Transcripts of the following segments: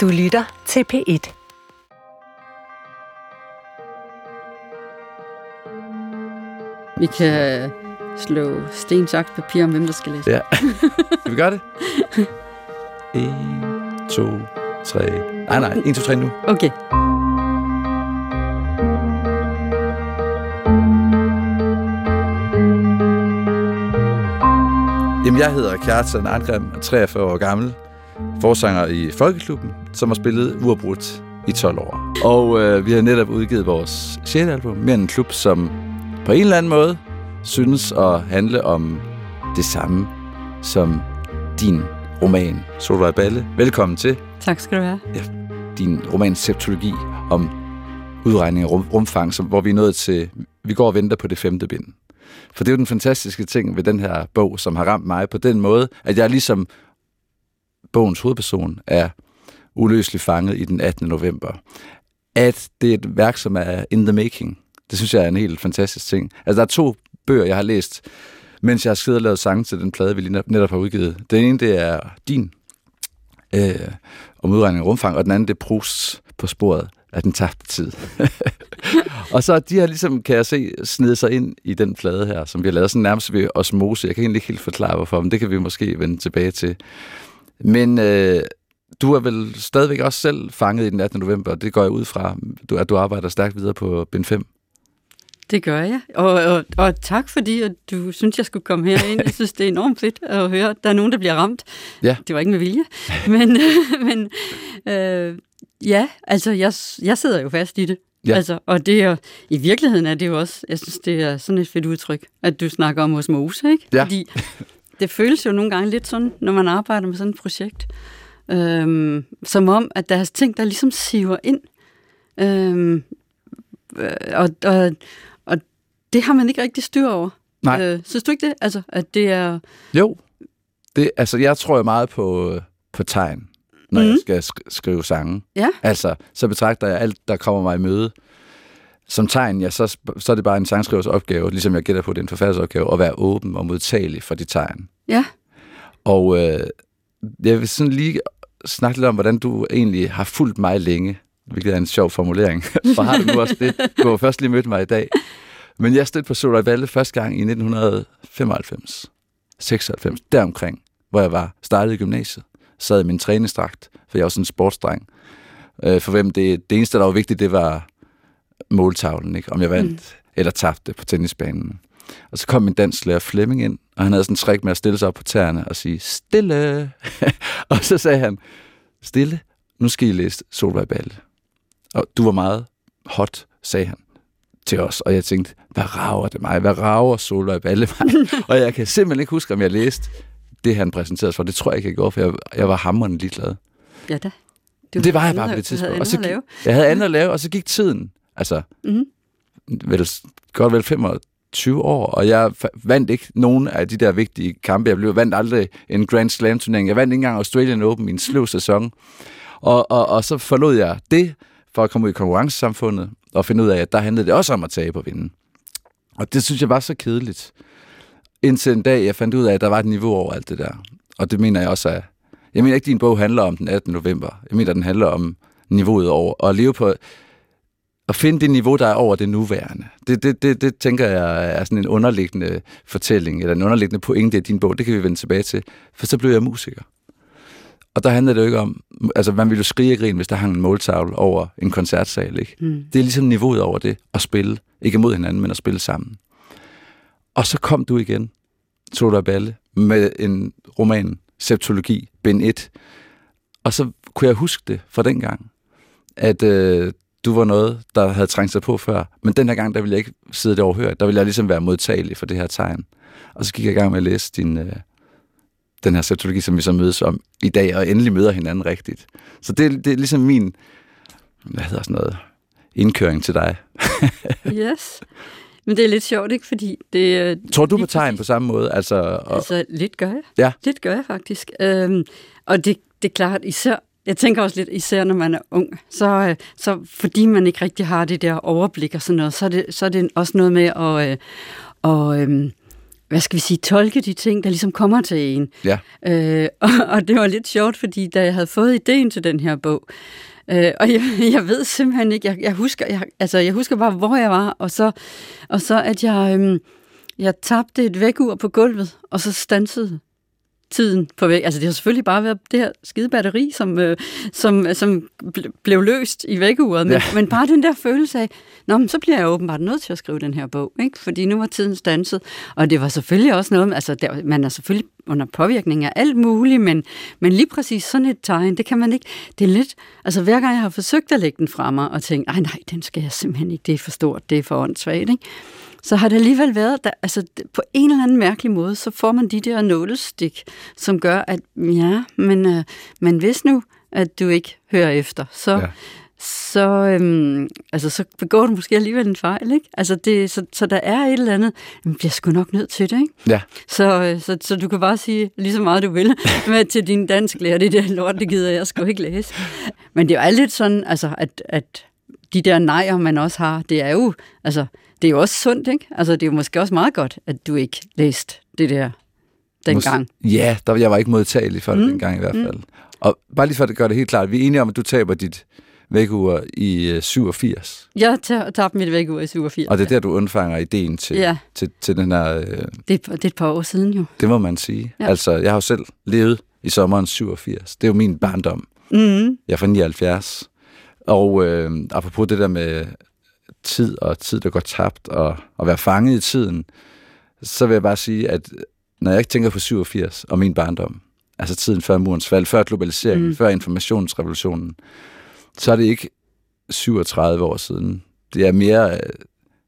Du lytter til P1. Vi kan slå sten, saks, papir om, hvem der skal læse. Ja. Skal vi gøre det? 1, 2, 3. Nej, nej. 1, 2, 3 nu. Okay. Jamen, jeg hedder Kjartan Arngrim, er 43 år gammel, forsanger i Folkeklubben, som har spillet uafbrudt i 12 år. Og øh, vi har netop udgivet vores 6. album, med en klub, som på en eller anden måde synes at handle om det samme som din roman, Solvej Balle. Velkommen til Tak skal du have. din roman Septologi om udregning af rum, rumfang, som, hvor vi er nået til, vi går og venter på det femte bind. For det er jo den fantastiske ting ved den her bog, som har ramt mig på den måde, at jeg ligesom bogens hovedperson er uløseligt fanget i den 18. november. At det er et værk, som er in the making. Det synes jeg er en helt fantastisk ting. Altså, der er to bøger, jeg har læst, mens jeg har siddet og lavet sange til den plade, vi lige netop har udgivet. Den ene, det er din, øh, om udregning af rumfang, og den anden, det er Proust på sporet af den tabte tid. og så de har ligesom, kan jeg se, snedet sig ind i den plade her, som vi har lavet sådan nærmest ved osmose. Jeg kan egentlig ikke helt forklare, hvorfor, men det kan vi måske vende tilbage til. Men øh, du er vel stadigvæk også selv fanget i den 18. november. Det går jeg ud fra, du, at du arbejder stærkt videre på Bind 5. Det gør jeg. Og, og, og tak fordi, at du synes, jeg skulle komme herind. Jeg synes, det er enormt fedt at høre, at der er nogen, der bliver ramt. Ja. Det var ikke med vilje. Men, men øh, ja, altså, jeg, jeg sidder jo fast i det. Ja. Altså, og det er, i virkeligheden er det jo også, jeg synes, det er sådan et fedt udtryk, at du snakker om osmose, ikke? Ja. Fordi det føles jo nogle gange lidt sådan, når man arbejder med sådan et projekt, øhm, som om, at der er ting, der ligesom siver ind. Øhm, øh, og, og, og det har man ikke rigtig styr over. Nej. Øh, synes du ikke det? Altså, at det er... Jo. Det, altså, jeg tror jo meget på, på tegn, når mm. jeg Mhm. skal sk- skrive sange. Ja. Altså, så betragter jeg alt, der kommer mig i møde, som tegn, ja, så, så er det bare en sangskrivers opgave, ligesom jeg gætter på, det er en forfatters opgave, at være åben og modtagelig for de tegn. Ja. Og øh, jeg vil sådan lige snakke lidt om, hvordan du egentlig har fulgt mig længe, hvilket er en sjov formulering. For har du nu også det? Du har først lige mødt mig i dag. Men jeg stødte på Solvej Valle første gang i 1995, 96, deromkring, hvor jeg var startet i gymnasiet. Sad i min træningsdragt, for jeg var sådan en sportsdreng. Øh, for hvem det, det eneste, der var vigtigt, det var måltavlen, ikke? om jeg vandt mm. eller tabte på tennisbanen. Og så kom min dansklærer Flemming ind, og han havde sådan en trick med at stille sig op på tæerne og sige, stille. og så sagde han, stille, nu skal I læse Solvej Balle. Og du var meget hot, sagde han til os. Og jeg tænkte, hvad rager det mig? Hvad rager Solvej Balle mig? og jeg kan simpelthen ikke huske, om jeg læste det, han præsenterede for. Det tror jeg ikke, jeg gjorde, for jeg, jeg var hammerende ligeglad. Ja da. Du det var jeg bare på det tidspunkt. Og så jeg havde andet at lave, og så gik tiden. Altså, Mhm. vel, godt vel 25 år, og jeg vandt ikke nogen af de der vigtige kampe. Jeg blev vandt aldrig en Grand Slam turnering. Jeg vandt ikke engang Australian Open i en sløv sæson. Og, og, og så forlod jeg det for at komme ud i konkurrencesamfundet og finde ud af, at der handlede det også om at tabe og vinde. Og det synes jeg var så kedeligt. Indtil en dag, jeg fandt ud af, at der var et niveau over alt det der. Og det mener jeg også er... Jeg mener ikke, at din bog handler om den 18. november. Jeg mener, den handler om niveauet over. Og at leve på... At finde det niveau, der er over det nuværende. Det, det, det, det tænker jeg er sådan en underliggende fortælling, eller en underliggende pointe i din bog. Det kan vi vende tilbage til. For så blev jeg musiker. Og der handler det jo ikke om... Altså, man ville jo skrige og grine, hvis der hang en måltavle over en koncertsal, ikke? Mm. Det er ligesom niveauet over det, at spille. Ikke mod hinanden, men at spille sammen. Og så kom du igen, Solvej Balle, med en roman, Septologi, bind 1. Og så kunne jeg huske det fra den gang, at øh, du var noget, der havde trængt sig på før. Men den her gang, der ville jeg ikke sidde det overhørt. Der ville jeg ligesom være modtagelig for det her tegn. Og så gik jeg i gang med at læse din, øh, den her septologi, som vi så mødes om i dag, og endelig møder hinanden rigtigt. Så det, det er ligesom min, hvad hedder sådan noget, indkøring til dig. Yes. Men det er lidt sjovt, ikke? Fordi det... øh, Tror du på tegn på samme måde? Altså, og, Altså, lidt gør jeg. Ja. Lidt gør jeg faktisk. Øhm, og det, det er klart, især, jeg tænker også lidt, især når man er ung, så, øh, så fordi man ikke rigtig har det der overblik og sådan noget, så er det, så er det også noget med at, øh, og, øhm, hvad skal vi sige, tolke de ting, der ligesom kommer til en. Ja. Øh, og, og det var lidt sjovt, fordi da jeg havde fået ideen til den her bog, øh, og jeg, jeg ved simpelthen ikke, jeg, jeg, husker, jeg, altså, jeg husker bare, hvor jeg var, og så, og så at jeg, øh, jeg tabte et vækkeur på gulvet, og så stansede tiden på væk. Altså det har selvfølgelig bare været det her skide batteri, som, øh, som, som blev løst i vækkeuret, men, ja. men bare den der følelse af, Nå, men så bliver jeg åbenbart nødt til at skrive den her bog, ikke? fordi nu var tiden stanset. Og det var selvfølgelig også noget, altså der, man er selvfølgelig under påvirkning af alt muligt, men, men lige præcis sådan et tegn, det kan man ikke, det er lidt, altså hver gang jeg har forsøgt at lægge den fra mig og tænkt, nej, nej, den skal jeg simpelthen ikke, det er for stort, det er for åndssvagt, ikke? Så har det alligevel været, der, altså på en eller anden mærkelig måde, så får man de der nålestik, som gør, at ja, men, øh, men hvis nu, at du ikke hører efter, så, ja. så, øhm, altså, så begår du måske alligevel en fejl, ikke? Altså det, så, så der er et eller andet, man bliver sgu nok nødt til det, ikke? Ja. Så, øh, så, så du kan bare sige lige så meget du vil med til din dansk lærer, det der lort, det gider jeg sgu ikke læse. Men det er jo lidt sådan, altså, at, at de der nejer, man også har, det er jo, altså, det er jo også sundt, ikke? Altså, det er jo måske også meget godt, at du ikke læste det der dengang. Ja, der, jeg var ikke modtagelig for det mm. dengang i hvert mm. fald. Mm. Og bare lige for at gøre det helt klart, vi er enige om, at du taber dit vækkeur i 87. Øh, jeg tabte mit vækkeur i 87. Og det er der, du undfanger ideen til, ja. til, til den her... Øh, det, det er et par år siden jo. Det må man sige. Ja. Altså, jeg har jo selv levet i sommeren 87. Det er jo min barndom. Mm. Jeg er fra 79. Og øh, apropos det der med tid og tid, der går tabt, og at være fanget i tiden, så vil jeg bare sige, at når jeg tænker på 87 og min barndom, altså tiden før murens fald, før globaliseringen, mm. før informationsrevolutionen, så er det ikke 37 år siden. Det er mere,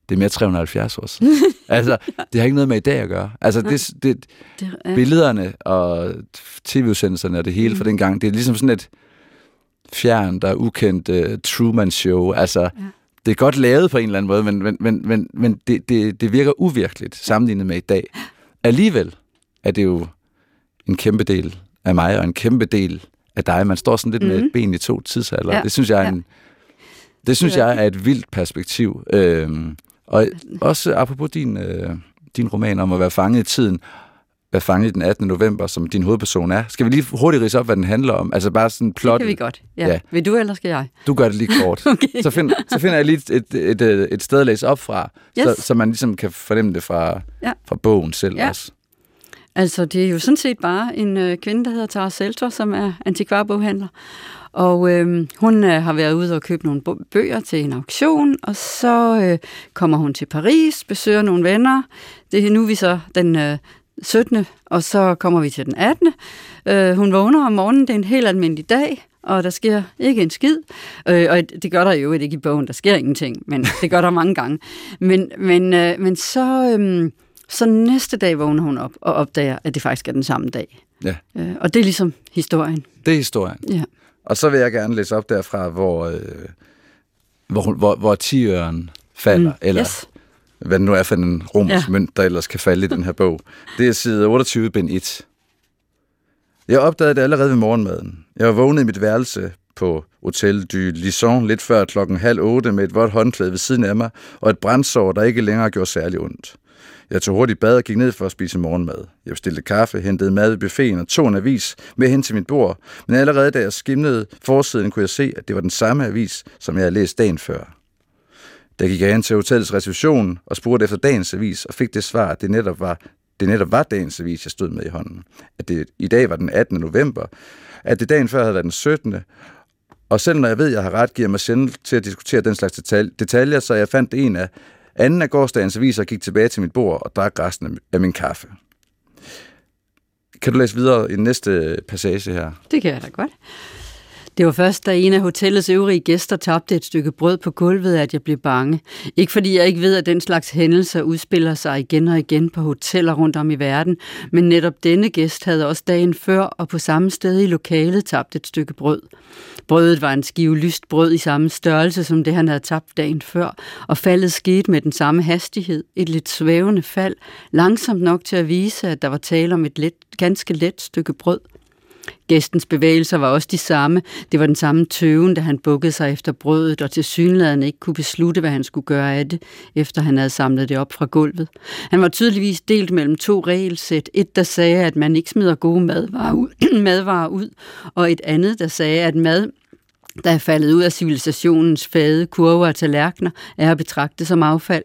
det er mere 370 år siden. altså, det har ikke noget med i dag at gøre. Altså, det, det, det ja. billederne og tv-udsendelserne og det hele mm. for den gang, det er ligesom sådan et fjern, der er ukendt uh, Truman-show. Altså, ja det er godt lavet på en eller anden måde, men, men, men, men, men det, det, det virker uvirkeligt sammenlignet med i dag. Alligevel er det jo en kæmpe del af mig, og en kæmpe del af dig. Man står sådan lidt mm-hmm. med et mhm. ben i to tidsalder. Ja. Det synes jeg er en, det synes jeg er et vildt perspektiv. Øhm, og også apropos din, øh, din roman om at være fanget i tiden, være fanget den 18. november, som din hovedperson er. Skal vi lige hurtigt rise op, hvad den handler om? Altså bare sådan plot. Det kan vi godt, ja. ja. Vil du, eller skal jeg? Du gør det lige kort. okay. så, find, så finder jeg lige et, et, et, et sted at læse op fra, yes. så, så man ligesom kan fornemme det fra, ja. fra bogen selv ja. også. Altså, det er jo sådan set bare en øh, kvinde, der hedder Tara Seltor, som er antikvarboghandler. Og øh, hun øh, har været ude og købe nogle bøger til en auktion, og så øh, kommer hun til Paris, besøger nogle venner. Det er nu vi så den øh, 17. og så kommer vi til den 18. Øh, hun vågner om morgenen, det er en helt almindelig dag, og der sker ikke en skid. Øh, og det gør der jo ikke i bogen, der sker ingenting, men det gør der mange gange. Men, men, øh, men så, øh, så næste dag vågner hun op og opdager, at det faktisk er den samme dag. Ja. Øh, og det er ligesom historien. Det er historien. Ja. Og så vil jeg gerne læse op derfra, hvor, øh, hvor, hvor, hvor tiøren falder, mm, eller yes hvad det nu er for en romersk ja. mønt, der ellers kan falde i den her bog. Det er side 28, bind 1. Jeg opdagede det allerede ved morgenmaden. Jeg var vågnet i mit værelse på Hotel du Lison lidt før klokken halv otte med et vådt håndklæde ved siden af mig og et brændsår, der ikke længere gjorde særlig ondt. Jeg tog hurtigt bad og gik ned for at spise morgenmad. Jeg bestilte kaffe, hentede mad i buffeten og tog en avis med hen til mit bord, men allerede da jeg skimnede forsiden, kunne jeg se, at det var den samme avis, som jeg havde læst dagen før. Der gik jeg ind til hotellets reception og spurgte efter dagens avis, og fik det svar, at det netop var, det netop var dagens avis, jeg stod med i hånden. At det i dag var den 18. november, at det dagen før havde været den 17. Og selv når jeg ved, at jeg har ret, giver mig sjældent til at diskutere den slags detaljer, så jeg fandt en af anden af gårdsdagens aviser og gik tilbage til mit bord og drak resten af min kaffe. Kan du læse videre i den næste passage her? Det kan jeg da godt. Det var først, da en af hotellets øvrige gæster tabte et stykke brød på gulvet, at jeg blev bange. Ikke fordi jeg ikke ved, at den slags hændelser udspiller sig igen og igen på hoteller rundt om i verden, men netop denne gæst havde også dagen før og på samme sted i lokalet tabt et stykke brød. Brødet var en skive lyst brød i samme størrelse som det, han havde tabt dagen før, og faldet skete med den samme hastighed. Et lidt svævende fald, langsomt nok til at vise, at der var tale om et let, ganske let stykke brød. Gæstens bevægelser var også de samme. Det var den samme tøven, da han bukkede sig efter brødet, og til synligheden ikke kunne beslutte, hvad han skulle gøre af det, efter han havde samlet det op fra gulvet. Han var tydeligvis delt mellem to regelsæt. Et, der sagde, at man ikke smider gode madvarer ud, madvarer ud og et andet, der sagde, at mad der er faldet ud af civilisationens fade kurver og tallerkener, er at betragte som affald.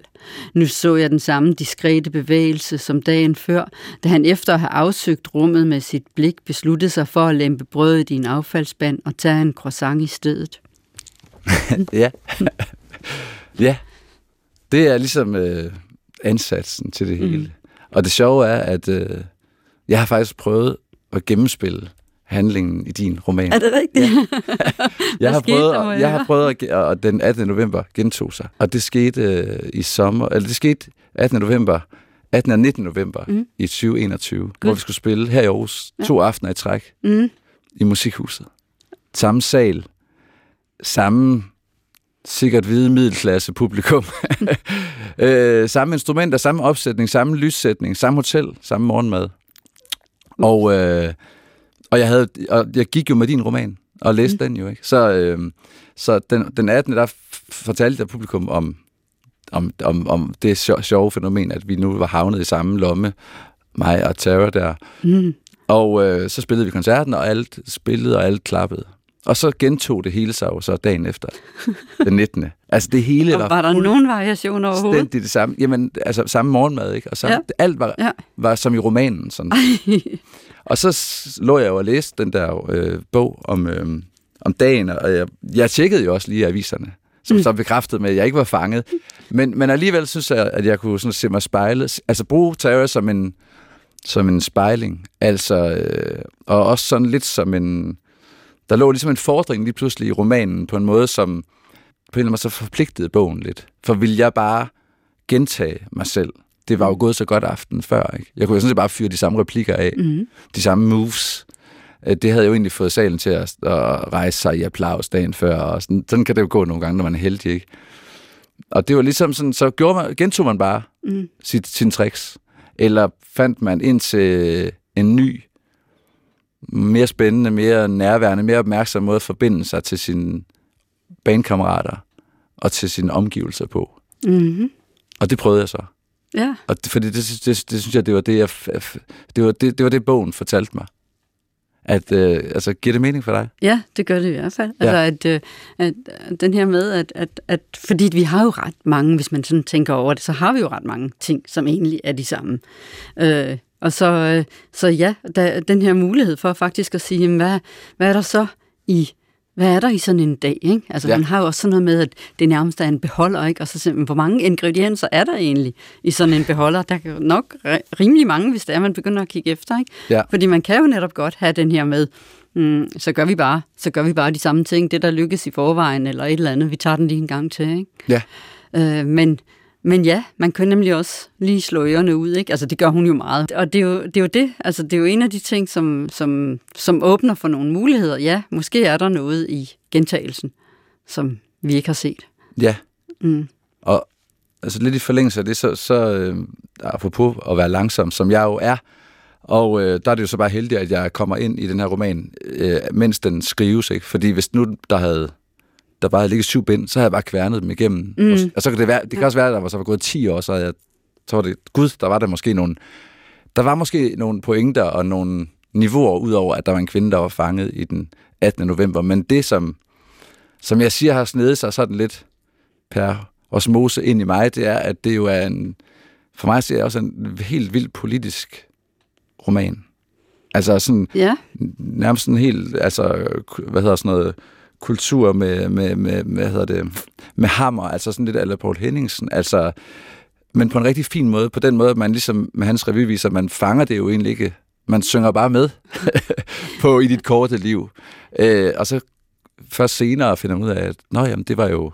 Nu så jeg den samme diskrete bevægelse som dagen før, da han efter at have afsøgt rummet med sit blik besluttede sig for at lempe brødet i en affaldsband og tage en croissant i stedet. ja. ja. Det er ligesom øh, ansatsen til det hele. Mm. Og det sjove er, at øh, jeg har faktisk prøvet at gennemspille handlingen i din roman. Er det rigtigt? Ja. jeg, har prøvet, der, jeg har prøvet, at, og den 18. november gentog sig. Og det skete øh, i sommer, eller det skete 18. november, 18. og 19. november mm. i 2021, God. hvor vi skulle spille her i Aarhus ja. to aftener i træk mm. i Musikhuset. Samme sal, samme sikkert hvide middelklasse publikum. øh, samme instrumenter, samme opsætning, samme lyssætning, samme hotel, samme morgenmad. Og øh, og jeg, havde, og jeg gik jo med din roman og læste mm. den jo, ikke? Så, øh, så den, den 18. der fortalte jeg publikum om, om, om, om det sjove fænomen, at vi nu var havnet i samme lomme, mig og Tara der. Mm. Og øh, så spillede vi koncerten, og alt spillede, og alt klappede. Og så gentog det hele sig jo så dagen efter, den 19. Altså det hele og var... var der nogen variation overhovedet? Det, det samme. Jamen, altså samme morgenmad, ikke? Og samme, ja. alt var, ja. var som i romanen. Sådan. Og så lå jeg jo og læste den der øh, bog om, øh, om dagen, og jeg, jeg tjekkede jo også lige aviserne, som mm. så bekræftede med, at jeg ikke var fanget. Men, men alligevel synes jeg, at jeg kunne sådan se mig spejle, altså bruge Terror som en, som en spejling, altså, øh, og også sådan lidt som en, der lå ligesom en fordring lige pludselig i romanen, på en måde, som på en eller anden måde så forpligtede bogen lidt. For vil jeg bare gentage mig selv, det var jo gået så godt aften før. Ikke? Jeg kunne jo sådan set bare fyre de samme replikker af, mm. de samme moves. Øh, det havde jo egentlig fået salen til at, at rejse sig i applaus dagen før, og sådan, sådan kan det jo gå nogle gange, når man er heldig. Ikke? Og det var ligesom sådan, så gjorde man, gentog man bare mm. sit, sin tricks, eller fandt man ind til en ny, mere spændende, mere nærværende, mere opmærksom måde at forbinde sig til sine bandkammerater og til sine omgivelser på. Mm-hmm. Og det prøvede jeg så. Ja. Og det, fordi det, det, det, synes jeg, det var det, jeg, det var det, det var det, bogen fortalte mig. At, øh, altså, giver det mening for dig? Ja, det gør det i hvert fald. Ja. Altså, at, øh, at den her med, at, at, at, fordi vi har jo ret mange, hvis man sådan tænker over det, så har vi jo ret mange ting, som egentlig er de samme. Øh, og så, øh, så ja, der, den her mulighed for faktisk at sige, jamen, hvad, hvad er der så i hvad er der i sådan en dag? Ikke? Altså, ja. man har jo også sådan noget med, at det nærmest er en beholder, ikke? og så simpelthen, hvor mange ingredienser er der egentlig i sådan en beholder? Der er nok rimelig mange, hvis det er, man begynder at kigge efter. Ikke? Ja. Fordi man kan jo netop godt have den her med, mm, så gør vi bare, så gør vi bare de samme ting, det der lykkes i forvejen, eller et eller andet, vi tager den lige en gang til. Ikke? Ja. Øh, men, men ja, man kan nemlig også lige slå ørerne ud, ikke? Altså, det gør hun jo meget. Og det er jo det. Er jo det. Altså, det er jo en af de ting, som, som, som åbner for nogle muligheder. Ja, måske er der noget i gentagelsen, som vi ikke har set. Ja. Mm. Og altså lidt i forlængelse af det, så, så øh, apropos at være langsom, som jeg jo er, og øh, der er det jo så bare heldigt, at jeg kommer ind i den her roman, øh, mens den skrives, ikke? Fordi hvis nu der havde der bare havde ligget syv bind, så havde jeg bare kværnet dem igennem. Mm. Og, og så kan det, være, det kan også være, at der var, så var gået 10 år, så jeg, så var det, gud, der var der måske nogle, der var måske nogle pointer og nogle niveauer, udover at der var en kvinde, der var fanget i den 18. november. Men det, som, som jeg siger har snedet sig sådan lidt per osmose ind i mig, det er, at det jo er en, for mig er også en helt vild politisk roman. Altså sådan, ja. nærmest sådan helt, altså, hvad hedder sådan noget, kultur med, med, med, hvad hedder det, med hammer, altså sådan lidt af Paul Henningsen, altså, men på en rigtig fin måde, på den måde, at man ligesom med hans revyviser, man fanger det jo egentlig ikke, man synger bare med på i dit korte liv. Øh, og så først senere finder man ud af, at Nå, jamen, det var jo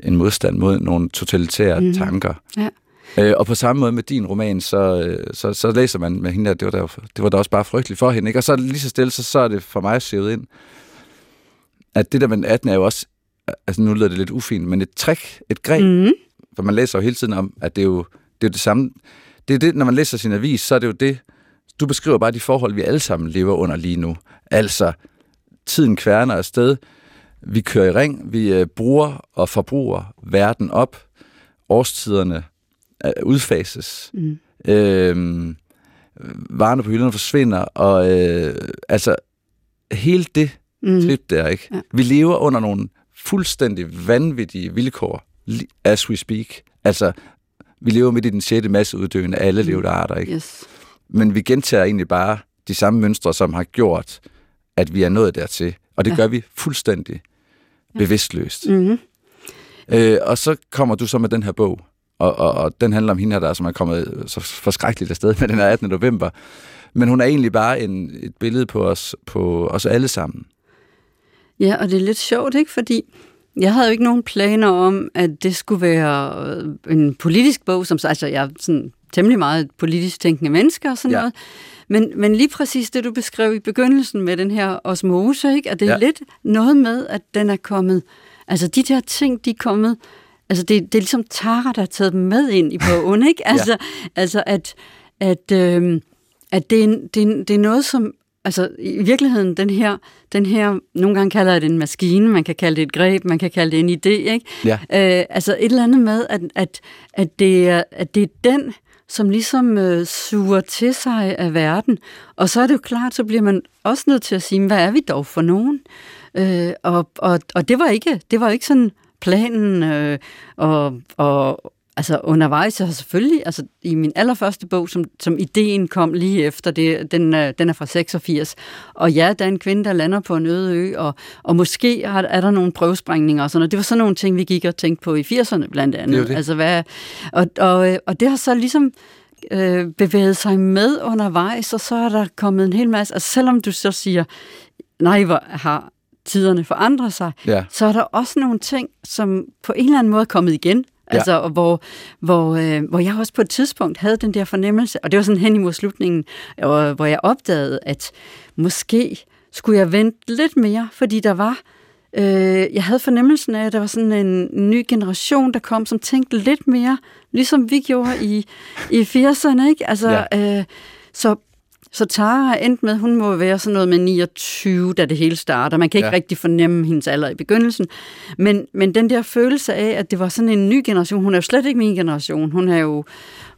en modstand mod nogle totalitære mm. tanker. Ja. Øh, og på samme måde med din roman, så, øh, så, så læser man med hende, at det var, der, det var da også bare frygteligt for hende. Ikke? Og så lige så stille, så, så er det for mig sivet ind, at det der med 18 er jo også, altså nu lyder det lidt ufint, men et trick, et greb, mm. for man læser jo hele tiden om, at det er jo det, er jo det samme, det er det, når man læser sin avis, så er det jo det, du beskriver bare de forhold, vi alle sammen lever under lige nu. Altså, tiden kværner afsted, vi kører i ring, vi øh, bruger og forbruger verden op, årstiderne øh, udfases, mm. øh, varerne på hylderne forsvinder, og øh, altså, hele det mm. trip der, ikke? Ja. Vi lever under nogle fuldstændig vanvittige vilkår, as we speak. Altså, vi lever midt i den sjette masseuddøende af alle mm. levende arter, ikke? Yes. Men vi gentager egentlig bare de samme mønstre, som har gjort, at vi er nået dertil. Og det ja. gør vi fuldstændig ja. bevidstløst. Mm-hmm. Øh, og så kommer du så med den her bog, og, og, og den handler om hende her, der som er kommet så forskrækkeligt afsted med den her 18. november. Men hun er egentlig bare en, et billede på os, på os alle sammen. Ja, og det er lidt sjovt, ikke? Fordi jeg havde jo ikke nogen planer om, at det skulle være øh, en politisk bog, som altså jeg er sådan temmelig meget politisk tænkende mennesker og sådan ja. noget. Men, men lige præcis det, du beskrev i begyndelsen med den her osmose, ikke? at det er ja. lidt noget med, at den er kommet, altså de der ting, de er kommet, altså det, det er ligesom Tara, der har taget dem med ind i bogen, ikke? Altså, ja. altså at, at, øh, at det, er, det, er, det er noget, som altså i virkeligheden, den her, den her, nogle gange kalder jeg det en maskine, man kan kalde det et greb, man kan kalde det en idé, ikke? Ja. Øh, altså et eller andet med, at, at, at, det, er, at det er den, som ligesom øh, suger til sig af verden. Og så er det jo klart, så bliver man også nødt til at sige, hvad er vi dog for nogen? Øh, og, og, og det var ikke, det var ikke sådan planen, øh, og, og, altså undervejs, og selvfølgelig, altså i min allerførste bog, som, som ideen kom lige efter, det, den, den er fra 86, og ja, der er en kvinde, der lander på en øde ø, og, og måske er, er der nogle prøvesprængninger og sådan noget. Det var sådan nogle ting, vi gik og tænkte på i 80'erne blandt andet. Det det. Altså, hvad, og, og, og det har så ligesom øh, bevæget sig med undervejs, og så er der kommet en hel masse, altså selvom du så siger, nej, hvor har tiderne forandret sig, ja. så er der også nogle ting, som på en eller anden måde er kommet igen. Altså, ja. hvor, hvor, øh, hvor jeg også på et tidspunkt havde den der fornemmelse, og det var sådan hen imod slutningen, og, hvor jeg opdagede, at måske skulle jeg vente lidt mere, fordi der var, øh, jeg havde fornemmelsen af, at der var sådan en ny generation, der kom, som tænkte lidt mere, ligesom vi gjorde i, i 80'erne, ikke? Altså, ja. øh, så så Tara er endt med, hun må være sådan noget med 29, da det hele starter. Man kan ikke ja. rigtig fornemme hendes alder i begyndelsen. Men, men den der følelse af, at det var sådan en ny generation, hun er jo slet ikke min generation. Hun er jo,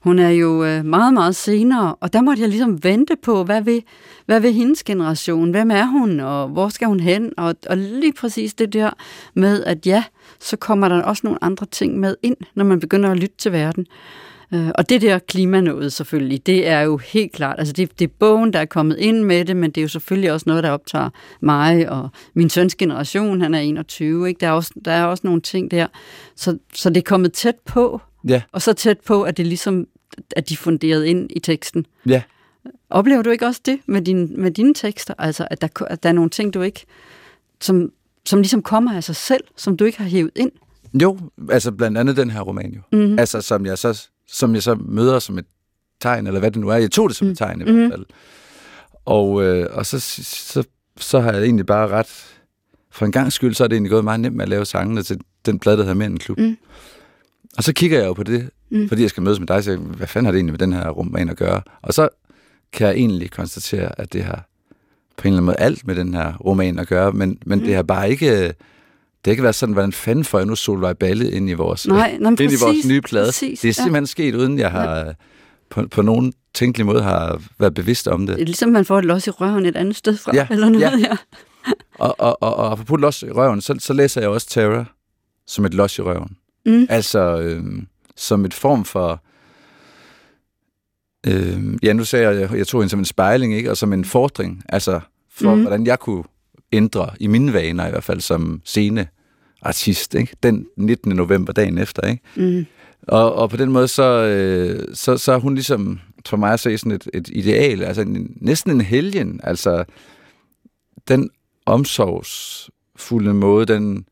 hun er jo øh, meget, meget senere. Og der måtte jeg ligesom vente på, hvad vil, hvad vil hendes generation? Hvem er hun? Og hvor skal hun hen? Og, og lige præcis det der med, at ja, så kommer der også nogle andre ting med ind, når man begynder at lytte til verden. Øh, og det der klimanået selvfølgelig, det er jo helt klart, altså det, det er bogen, der er kommet ind med det, men det er jo selvfølgelig også noget, der optager mig og min søns generation, han er 21, ikke? Der, er også, der er også nogle ting der, så, så det er kommet tæt på, ja. og så tæt på, at det ligesom, at de funderet ind i teksten. Ja. Oplever du ikke også det med, din, med dine tekster, altså at der, at der er nogle ting, du ikke, som, som ligesom kommer af sig selv, som du ikke har hævet ind? Jo, altså blandt andet den her roman jo. Mm-hmm. Altså som jeg så som jeg så møder som et tegn, eller hvad det nu er. Jeg tog det som et mm. tegn i hvert mm-hmm. fald. Og, øh, og så, så, så har jeg egentlig bare ret... For en gang skyld, så er det egentlig gået meget nemt med at lave sangene til den plade, der hedder Mænd Klub. Mm. Og så kigger jeg jo på det, mm. fordi jeg skal mødes med dig, så jeg, hvad fanden har det egentlig med den her roman at gøre? Og så kan jeg egentlig konstatere, at det har på en eller anden måde alt med den her roman at gøre, men, men mm. det har bare ikke det ikke været sådan, hvordan fanden får jeg nu Solvej Balle ind i vores, Nej, nå, ind i vores nye plade. Præcis, det er simpelthen ja. sket, uden jeg har ja. på, på nogen tænkelig måde har været bevidst om det. Det er ligesom, man får et los i røven et andet sted fra, ja, eller noget, ja. ja. og, og, og, og apropos los i røven, så, så læser jeg også Terror som et los i røven. Mm. Altså, øh, som et form for... Øh, ja, nu sagde jeg, jeg, jeg tog hende som en spejling, ikke? Og som en fordring, altså for, mm. hvordan jeg kunne ændre i mine vaner, i hvert fald som scene artist, ikke? Den 19. november, dagen efter, ikke? Mm. Og, og på den måde, så, øh, så, så er hun ligesom, for mig at se, sådan et, et ideal, altså en, næsten en helgen, altså den omsorgsfulde måde, den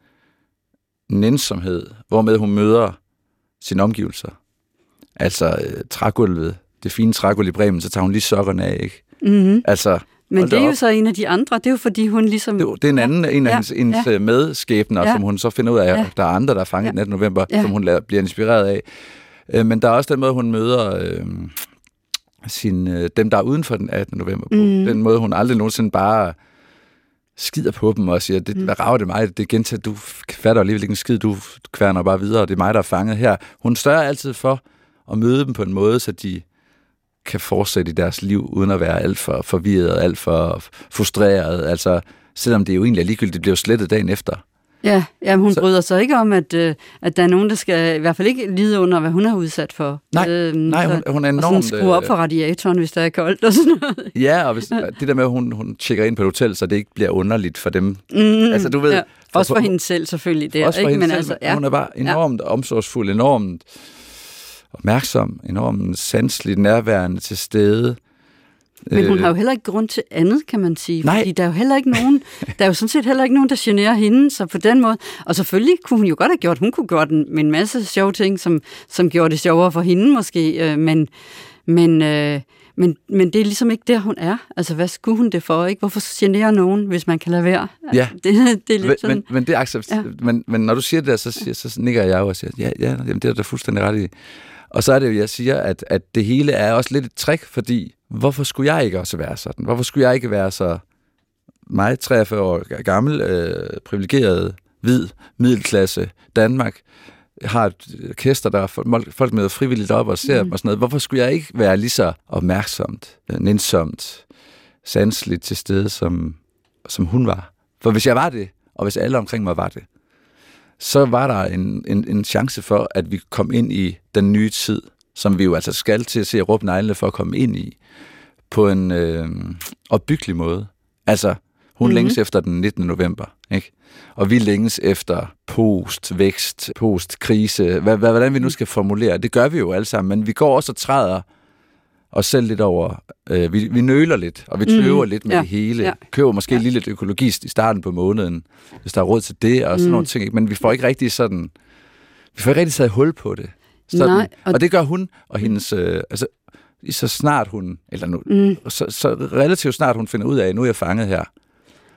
nænsomhed, hvormed hun møder sine omgivelser. Altså øh, trægulvet, det fine trægulv i Bremen, så tager hun lige sokkerne af, ikke? Mm-hmm. Altså, men det er jo så en af de andre. Det er jo fordi, hun ligesom... Det, det er en anden, en af ja, hendes, hendes ja. medskæbner, ja. som hun så finder ud af, at ja. der er andre, der er fanget ja. 18. november, ja. som hun lader, bliver inspireret af. Øh, men der er også den måde, hun møder øh, sin, øh, dem, der er uden for den 18. november på. Mm. Den måde, hun aldrig nogensinde bare skider på dem og siger, det, mm. hvad rager det mig? Det er gentaget, du fatter alligevel ikke en skid, du kværner bare videre, og det er mig, der er fanget her. Hun større altid for at møde dem på en måde, så de kan fortsætte i deres liv, uden at være alt for forvirret, alt for frustreret. Altså, selvom det jo egentlig er ligegyldigt, det bliver jo slettet dagen efter. Ja, ja hun så, bryder sig ikke om, at, øh, at der er nogen, der skal i hvert fald ikke lide under, hvad hun har udsat for. Nej, øh, nej hun, hun er enormt... Og sådan skrue op for radiatoren, hvis der er koldt og sådan noget. Ja, og hvis, det der med, at hun, hun tjekker ind på et hotel, så det ikke bliver underligt for dem. Mm, altså, du ved... Ja. For, også for hende selv selvfølgelig. Det, også for ikke? hende Men selv, altså, ja. hun er bare enormt ja. omsorgsfuld, enormt opmærksom, enormt sanselig, nærværende til stede. Men hun øh. har jo heller ikke grund til andet, kan man sige. Nej. Fordi der er jo heller ikke nogen, der er jo sådan set heller ikke nogen, der generer hende, så på den måde. Og selvfølgelig kunne hun jo godt have gjort, hun kunne gøre den med en masse sjove ting, som, som gjorde det sjovere for hende måske, øh, men, men, øh, men, men det er ligesom ikke der, hun er. Altså, hvad skulle hun det for, ikke? Hvorfor generer nogen, hvis man kan lade være? Ja, det, det er lidt men, sådan... men, men det er accept... ja. men, men når du siger det der, så, siger, så nikker jeg jo og siger, ja, ja jamen, det er da fuldstændig ret i. Og så er det jo, jeg siger, at, at det hele er også lidt et trick, fordi hvorfor skulle jeg ikke også være sådan? Hvorfor skulle jeg ikke være så mig, 43 år gammel, øh, privilegeret, hvid, middelklasse Danmark, har et orkester, der folk med frivilligt op og ser mm. dem og sådan noget. Hvorfor skulle jeg ikke være lige så opmærksomt, øh, nænsomt, sanseligt til stede, som, som hun var? For hvis jeg var det, og hvis alle omkring mig var det, så var der en, en, en chance for, at vi kom ind i den nye tid, som vi jo altså skal til at se at råbe neglene for at komme ind i, på en øh, opbyggelig måde. Altså, hun mm-hmm. længes efter den 19. november, ikke? Og vi længes efter post-vækst, post-krise, hvad, hvad, hvordan vi nu skal formulere. Det gør vi jo alle sammen, men vi går også og træder os selv lidt over. Øh, vi, vi nøler lidt, og vi tøver mm. lidt med ja. det hele. Ja. Køber måske ja. lige lidt økologist i starten på måneden, hvis der er råd til det, og sådan mm. nogle ting. Ikke? Men vi får ikke rigtig sådan... Vi får ikke rigtig taget hul på det. Sådan. Nej, og... og det gør hun og hendes... Øh, altså, så snart hun, eller nu, mm. så, så relativt snart hun finder ud af, at nu er jeg fanget her,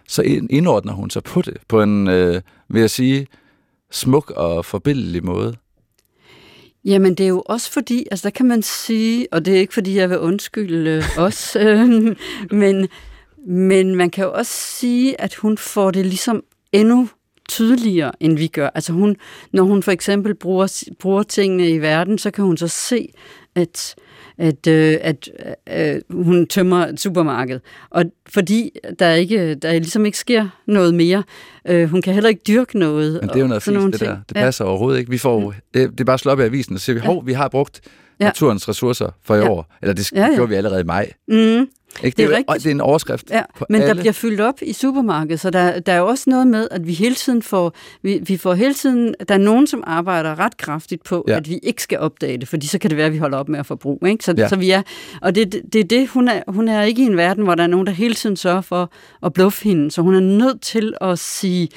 så indordner hun sig på det, på en, øh, vil jeg sige, smuk og forbindelig måde. Jamen, det er jo også fordi, altså der kan man sige, og det er ikke fordi, jeg vil undskylde os, øh, men, men man kan jo også sige, at hun får det ligesom endnu tydeligere, end vi gør. Altså hun, når hun for eksempel bruger, bruger tingene i verden, så kan hun så se, at at, øh, at øh, hun tømmer et supermarked. Og fordi der ikke der ligesom ikke sker noget mere, øh, hun kan heller ikke dyrke noget. Men det er jo noget fint, det der. Det passer ja. overhovedet ikke. Vi får, det, det er bare slå op i avisen og siger, hov, vi har brugt ja. naturens ressourcer for i ja. år. Eller det ja, ja. gjorde vi allerede i maj. Mm. Ikke? Det, er det, er, det er en overskrift ja, Men alle. der bliver fyldt op i supermarkedet, så der, der er jo også noget med, at vi hele tiden får, vi, vi får hele tiden, der er nogen, som arbejder ret kraftigt på, ja. at vi ikke skal opdage det, fordi så kan det være, at vi holder op med at forbruge. Ikke? Så, ja. så vi er, og det er det, det, hun er, hun er ikke i en verden, hvor der er nogen, der hele tiden sørger for at bluffe hende, så hun er nødt til at sige,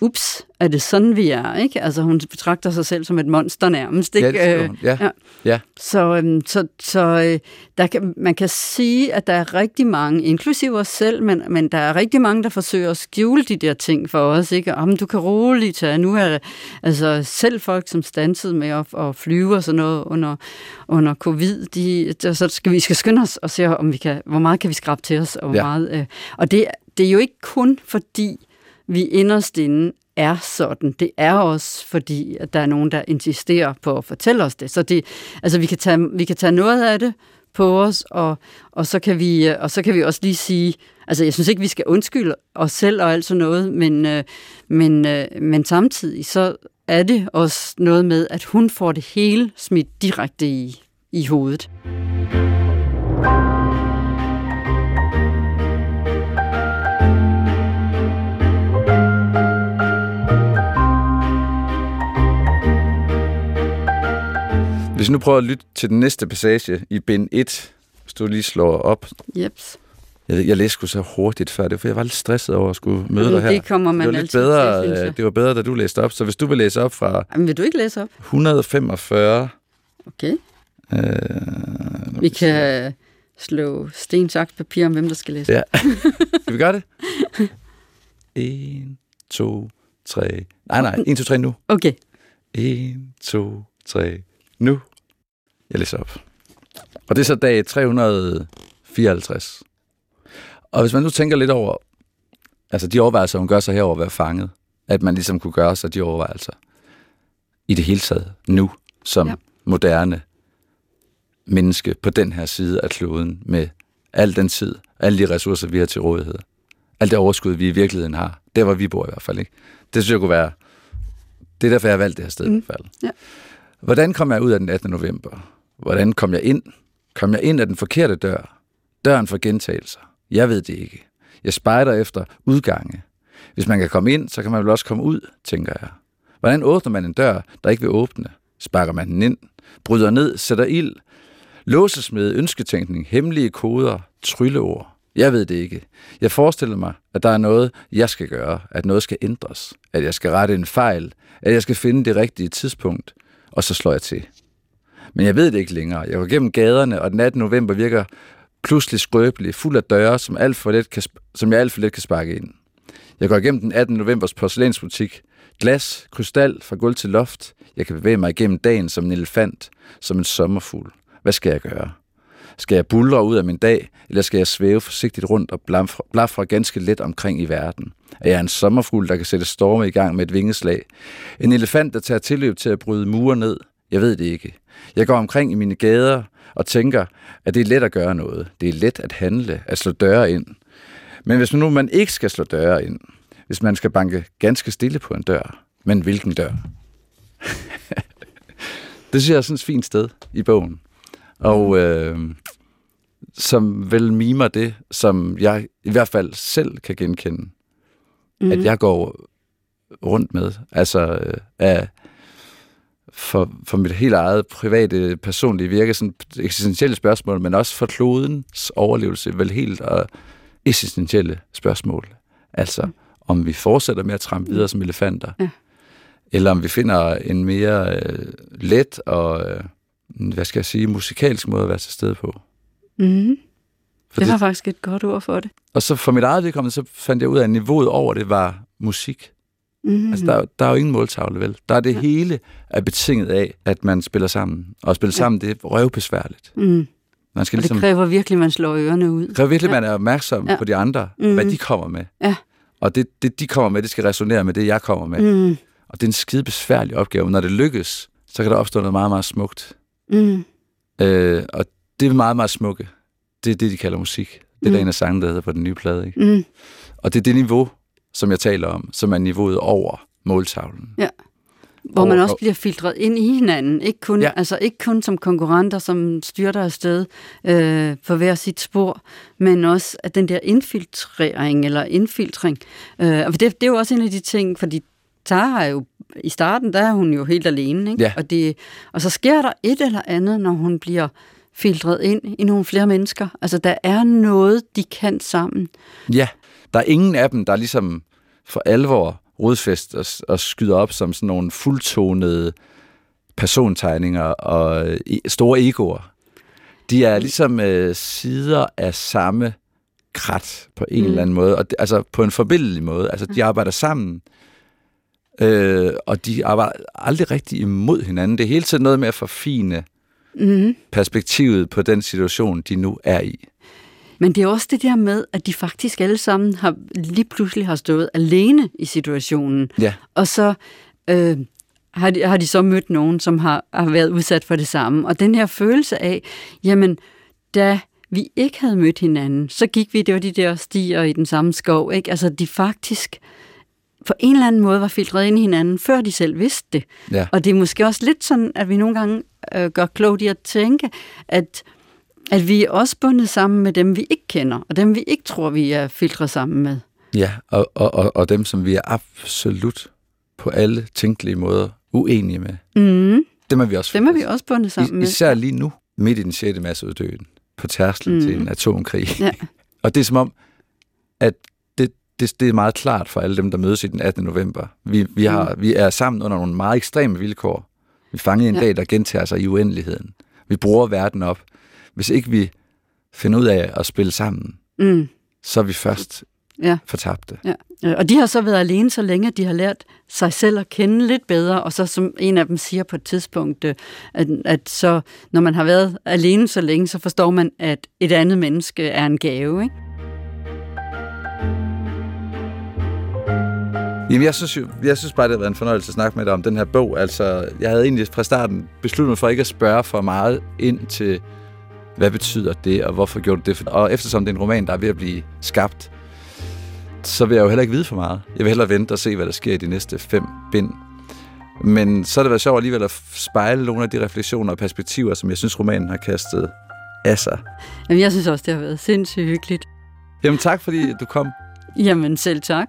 ups, er det sådan, vi er? Ikke? Altså, hun betragter sig selv som et monster nærmest. Ikke? Ja, det ja. ja. ja. Så, øhm, så, så øh, der kan, man kan sige, at der er rigtig mange, inklusive os selv, men, men der er rigtig mange, der forsøger at skjule de der ting for os. Ikke? Om du kan roligt tage. Nu er det altså, selv folk, som stansede med at, at flyve og sådan noget under, under covid, de, der, så skal vi skal skynde os og se, om vi kan, hvor meget kan vi skrabe til os. Og, hvor ja. meget, øh, og det, det er jo ikke kun fordi, vi inderst inde er sådan. Det er også fordi, at der er nogen, der insisterer på at fortælle os det. Så det, altså, vi, kan tage, vi kan tage noget af det på os, og, og, så kan vi, øh, og så kan vi også lige sige, altså jeg synes ikke, vi skal undskylde os selv og alt sådan noget, men, øh, men, øh, men samtidig så er det også noget med, at hun får det hele smidt direkte i, i hovedet. Hvis nu prøver at lytte til den næste passage i bind 1, hvis du lige slår op. Jeps. Jeg, jeg læste sgu så hurtigt før det, for jeg var lidt stresset over at skulle møde dig her. Det kommer man det var lidt bedre, til, øh, Det var bedre, da du læste op. Så hvis du vil læse op fra... Jamen, vil du ikke læse op? 145. Okay. Øh, vi kan slå sten, saks, papir om, hvem der skal læse. Ja. skal vi gøre det? 1, 2, 3. Nej, nej. 1, 2, 3 nu. Okay. 1, 2, 3. Nu. Jeg læser op. Og det er så dag 354. Og hvis man nu tænker lidt over, altså de overvejelser, hun gør sig herover at være fanget, at man ligesom kunne gøre sig de overvejelser i det hele taget nu, som ja. moderne menneske på den her side af kloden, med al den tid, alle de ressourcer, vi har til rådighed. Alt det overskud, vi i virkeligheden har. Der, hvor vi bor i hvert fald. Ikke? Det synes jeg kunne være... Det er derfor, jeg har valgt det her sted mm. i hvert fald. Ja. Hvordan kom jeg ud af den 18. november? Hvordan kom jeg ind? Kom jeg ind af den forkerte dør? Døren for gentagelser? Jeg ved det ikke. Jeg spejder efter udgange. Hvis man kan komme ind, så kan man vel også komme ud, tænker jeg. Hvordan åbner man en dør, der ikke vil åbne? Sparker man den ind? Bryder ned? Sætter ild? Låsesmed, ønsketænkning, hemmelige koder, trylleord. Jeg ved det ikke. Jeg forestiller mig, at der er noget, jeg skal gøre, at noget skal ændres, at jeg skal rette en fejl, at jeg skal finde det rigtige tidspunkt, og så slår jeg til. Men jeg ved det ikke længere. Jeg går gennem gaderne, og den 18. november virker pludselig skrøbelig, fuld af døre, som, alt for let kan, som jeg alt for let kan sparke ind. Jeg går igennem den 18. novembers porcelænsbutik. Glas, krystal fra gulv til loft. Jeg kan bevæge mig igennem dagen som en elefant, som en sommerfugl. Hvad skal jeg gøre? Skal jeg buldre ud af min dag, eller skal jeg svæve forsigtigt rundt og blafre ganske let omkring i verden? Er jeg en sommerfugl, der kan sætte storme i gang med et vingeslag? En elefant, der tager tilløb til at bryde mure ned? Jeg ved det ikke. Jeg går omkring i mine gader og tænker, at det er let at gøre noget. Det er let at handle, at slå døre ind. Men hvis nu man ikke skal slå døre ind, hvis man skal banke ganske stille på en dør, men hvilken dør? det synes jeg er sådan et fint sted i bogen. Og øh, som vel mimer det, som jeg i hvert fald selv kan genkende, mm-hmm. at jeg går rundt med. Altså øh, af, for, for mit helt eget private, personlige virke, sådan eksistentielle spørgsmål, men også for klodens overlevelse, vel helt og essentielle spørgsmål. Altså, mm. om vi fortsætter med at trampe videre som elefanter, ja. eller om vi finder en mere øh, let og, øh, hvad skal jeg sige, musikalsk måde at være til stede på. Mm. For det var faktisk et godt ord for det. Og så for mit eget vedkommende, så fandt jeg ud af, at niveauet over det var musik. Mm. Altså, der, der er jo ingen måltavle, vel? Der er det ja. hele er betinget af, at man spiller sammen. Og at spille ja. sammen, det er røvbesværligt. Mm. Man skal og ligesom, det kræver virkelig, at man slår ørerne ud. Det kræver virkelig, at ja. man er opmærksom ja. på de andre, mm. hvad de kommer med. Ja. Og det, det, de kommer med, det skal resonere med det, jeg kommer med. Mm. Og det er en skide besværlig opgave. Når det lykkes, så kan der opstå noget meget, meget smukt. Mm. Øh, og det er meget, meget smukke. Det er det, de kalder musik. Det er mm. der en af sangene, der hedder på den nye plade. Ikke? Mm. Og det er det niveau, som jeg taler om, som er niveauet over måltavlen. Ja. Hvor man også bliver filtreret ind i hinanden. Ikke kun, ja. altså ikke kun som konkurrenter, som styrter afsted øh, for hver sit spor, men også at den der infiltrering eller infiltring. Øh, og det, det er jo også en af de ting, fordi Tara er jo i starten, der er hun jo helt alene. Ikke? Ja. Og, det, og så sker der et eller andet, når hun bliver filtreret ind i nogle flere mennesker. Altså, der er noget, de kan sammen. Ja, der er ingen af dem, der ligesom for alvor rodfest og, og skyder op som sådan nogle fuldtonede persontegninger og e, store egoer. De er ligesom øh, sider af samme krat på en mm. eller anden måde, og det, altså på en forbindelig måde. Altså, de arbejder sammen, øh, og de arbejder aldrig rigtig imod hinanden. Det er hele tiden noget med at forfine mm. perspektivet på den situation, de nu er i. Men det er også det der med, at de faktisk alle sammen har lige pludselig har stået alene i situationen. Ja. Og så øh, har, de, har de så mødt nogen, som har, har været udsat for det samme. Og den her følelse af, jamen, da vi ikke havde mødt hinanden, så gik vi, det var de der stier i den samme skov, ikke? Altså, de faktisk på en eller anden måde var filtreret ind i hinanden, før de selv vidste det. Ja. Og det er måske også lidt sådan, at vi nogle gange øh, gør klogt i at tænke, at at vi er også bundet sammen med dem, vi ikke kender, og dem, vi ikke tror, vi er filtret sammen med. Ja, og, og, og, og dem, som vi er absolut på alle tænkelige måder uenige med. Mm. Dem er vi også Dem er vi også bundet sammen I, med. Især lige nu, midt i den 6. masseuddøden, på tærsklen mm. til en atomkrig. Ja. og det er som om, at det, det, det er meget klart for alle dem, der mødes i den 18. november. Vi, vi, har, mm. vi er sammen under nogle meget ekstreme vilkår. Vi fanger en ja. dag, der gentager sig i uendeligheden. Vi bruger verden op hvis ikke vi finder ud af at spille sammen, mm. så er vi først Ja. fortabte. Ja. Og de har så været alene så længe, at de har lært sig selv at kende lidt bedre, og så som en af dem siger på et tidspunkt, øh, at, at så, når man har været alene så længe, så forstår man, at et andet menneske er en gave. Ikke? Jamen, jeg synes, jeg synes bare, det har været en fornøjelse at snakke med dig om den her bog. Altså, jeg havde egentlig fra starten besluttet mig for ikke at spørge for meget ind til, hvad betyder det, og hvorfor gjorde du det? Og eftersom det er en roman, der er ved at blive skabt, så vil jeg jo heller ikke vide for meget. Jeg vil hellere vente og se, hvad der sker i de næste fem bind. Men så har det været sjovt alligevel at spejle nogle af de refleksioner og perspektiver, som jeg synes, romanen har kastet af sig. Jamen, jeg synes også, det har været sindssygt hyggeligt. Jamen tak, fordi du kom. Jamen, selv tak.